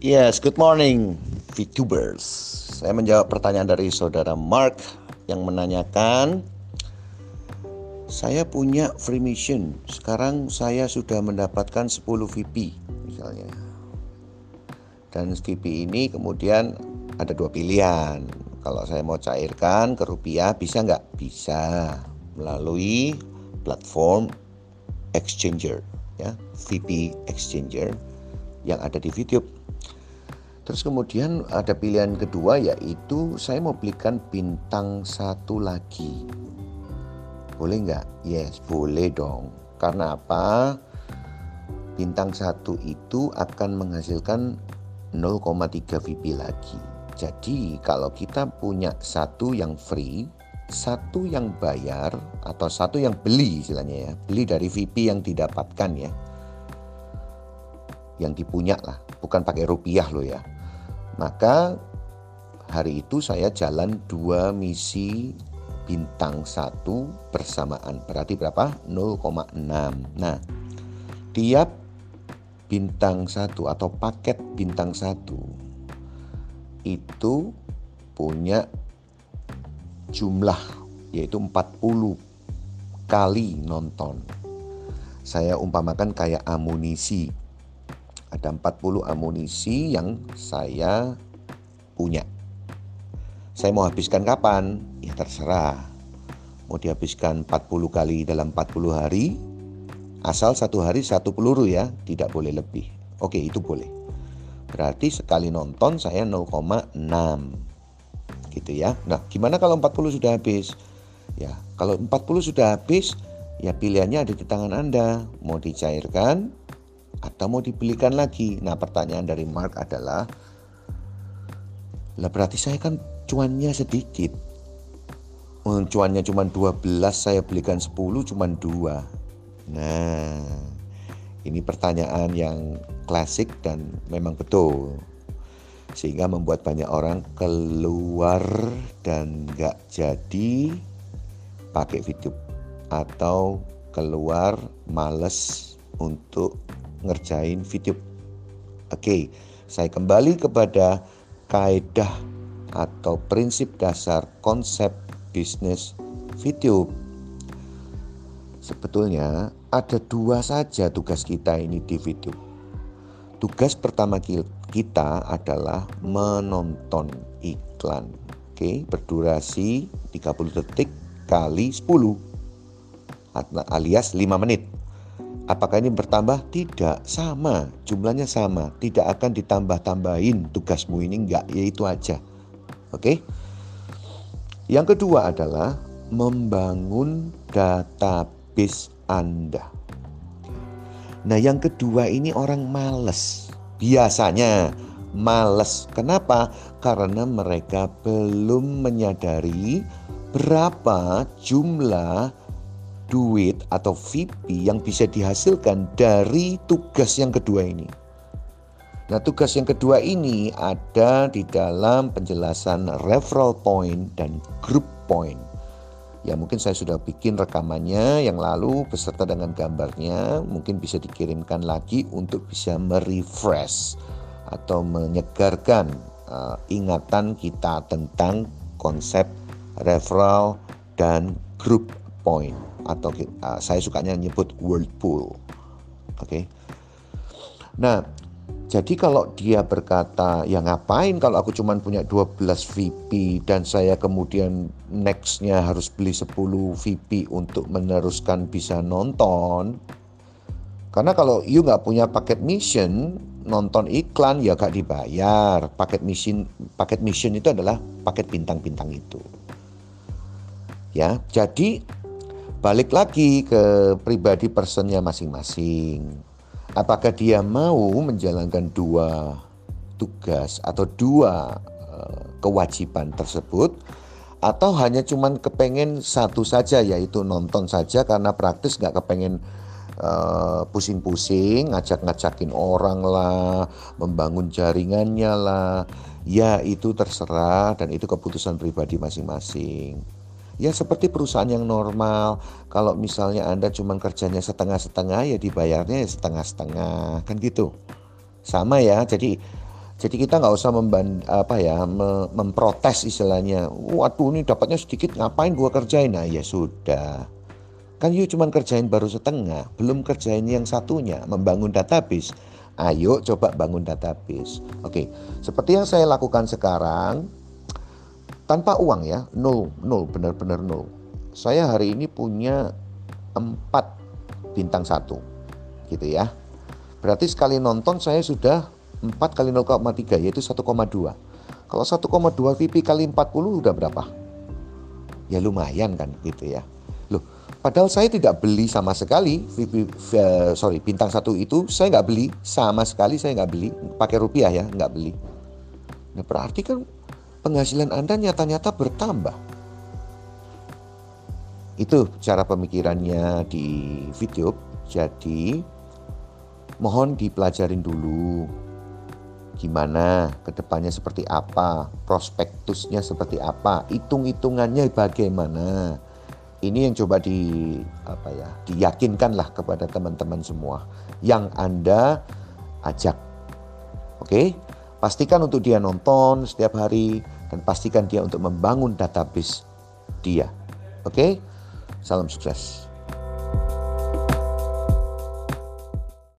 Yes, good morning VTubers. Saya menjawab pertanyaan dari saudara Mark yang menanyakan saya punya free mission. Sekarang saya sudah mendapatkan 10 VP misalnya. Dan VP ini kemudian ada dua pilihan. Kalau saya mau cairkan ke rupiah bisa nggak? Bisa melalui platform exchanger ya, VP exchanger yang ada di VTube Terus kemudian ada pilihan kedua yaitu saya mau belikan bintang satu lagi. Boleh nggak? Yes, boleh dong. Karena apa? Bintang satu itu akan menghasilkan 0,3 VP lagi. Jadi kalau kita punya satu yang free, satu yang bayar atau satu yang beli istilahnya ya, beli dari VP yang didapatkan ya, yang dipunya lah, bukan pakai rupiah loh ya maka hari itu saya jalan dua misi bintang satu bersamaan. Berarti berapa? 0,6. Nah, tiap bintang satu atau paket bintang satu itu punya jumlah yaitu 40 kali nonton. Saya umpamakan kayak amunisi ada 40 amunisi yang saya punya. Saya mau habiskan kapan? Ya terserah. Mau dihabiskan 40 kali dalam 40 hari, asal satu hari satu peluru ya, tidak boleh lebih. Oke, itu boleh. Berarti sekali nonton saya 0,6. Gitu ya. Nah, gimana kalau 40 sudah habis? Ya, kalau 40 sudah habis, ya pilihannya ada di tangan Anda. Mau dicairkan atau mau dibelikan lagi? Nah, pertanyaan dari Mark adalah lah berarti saya kan cuannya sedikit. Oh, cuannya cuma 12, saya belikan 10 cuma 2. Nah, ini pertanyaan yang klasik dan memang betul. Sehingga membuat banyak orang keluar dan gak jadi pakai video atau keluar males untuk ngerjain video. Oke, saya kembali kepada kaidah atau prinsip dasar konsep bisnis video. Sebetulnya ada dua saja tugas kita ini di video. Tugas pertama kita adalah menonton iklan. Oke, berdurasi 30 detik kali 10 alias 5 menit. Apakah ini bertambah? Tidak, sama, jumlahnya sama, tidak akan ditambah-tambahin tugasmu ini enggak, ya itu aja. Oke. Yang kedua adalah membangun database Anda. Nah, yang kedua ini orang males. Biasanya males. Kenapa? Karena mereka belum menyadari berapa jumlah duit atau VP yang bisa dihasilkan dari tugas yang kedua ini. Nah, tugas yang kedua ini ada di dalam penjelasan referral point dan group point. Ya, mungkin saya sudah bikin rekamannya yang lalu beserta dengan gambarnya, mungkin bisa dikirimkan lagi untuk bisa merefresh atau menyegarkan uh, ingatan kita tentang konsep referral dan group point atau uh, saya sukanya nyebut whirlpool. Oke. Okay? Nah, jadi kalau dia berkata, ya ngapain kalau aku cuma punya 12 VP dan saya kemudian nextnya harus beli 10 VP untuk meneruskan bisa nonton. Karena kalau you nggak punya paket mission, nonton iklan ya gak dibayar. Paket mission, paket mission itu adalah paket bintang-bintang itu. Ya, jadi balik lagi ke pribadi personnya masing-masing. Apakah dia mau menjalankan dua tugas atau dua uh, kewajiban tersebut? Atau hanya cuman kepengen satu saja yaitu nonton saja karena praktis nggak kepengen uh, pusing-pusing ngajak-ngajakin orang lah membangun jaringannya lah. Ya itu terserah dan itu keputusan pribadi masing-masing Ya seperti perusahaan yang normal. Kalau misalnya Anda cuma kerjanya setengah-setengah ya dibayarnya ya setengah-setengah kan gitu. Sama ya. Jadi Jadi kita nggak usah memban, apa ya memprotes istilahnya. Waduh ini dapatnya sedikit ngapain gua kerjain? Nah ya sudah. Kan you cuma kerjain baru setengah, belum kerjain yang satunya, membangun database. Ayo coba bangun database. Oke, seperti yang saya lakukan sekarang, tanpa uang ya, nol, nol, benar-benar nol. Saya hari ini punya empat bintang satu, gitu ya. Berarti sekali nonton saya sudah 4 kali 0,3 yaitu 1,2. Kalau 1,2 VP kali 40 udah berapa? Ya lumayan kan gitu ya. Loh, padahal saya tidak beli sama sekali VP, uh, sorry bintang satu itu saya nggak beli sama sekali saya nggak beli pakai rupiah ya nggak beli. Nah berarti kan penghasilan anda nyata-nyata bertambah. Itu cara pemikirannya di video. Jadi mohon dipelajarin dulu gimana, ke depannya seperti apa, prospektusnya seperti apa, hitung-hitungannya bagaimana. Ini yang coba di apa ya, diyakinkanlah kepada teman-teman semua yang Anda ajak. Oke? Pastikan untuk dia nonton setiap hari dan pastikan dia untuk membangun database dia. Oke? Salam sukses.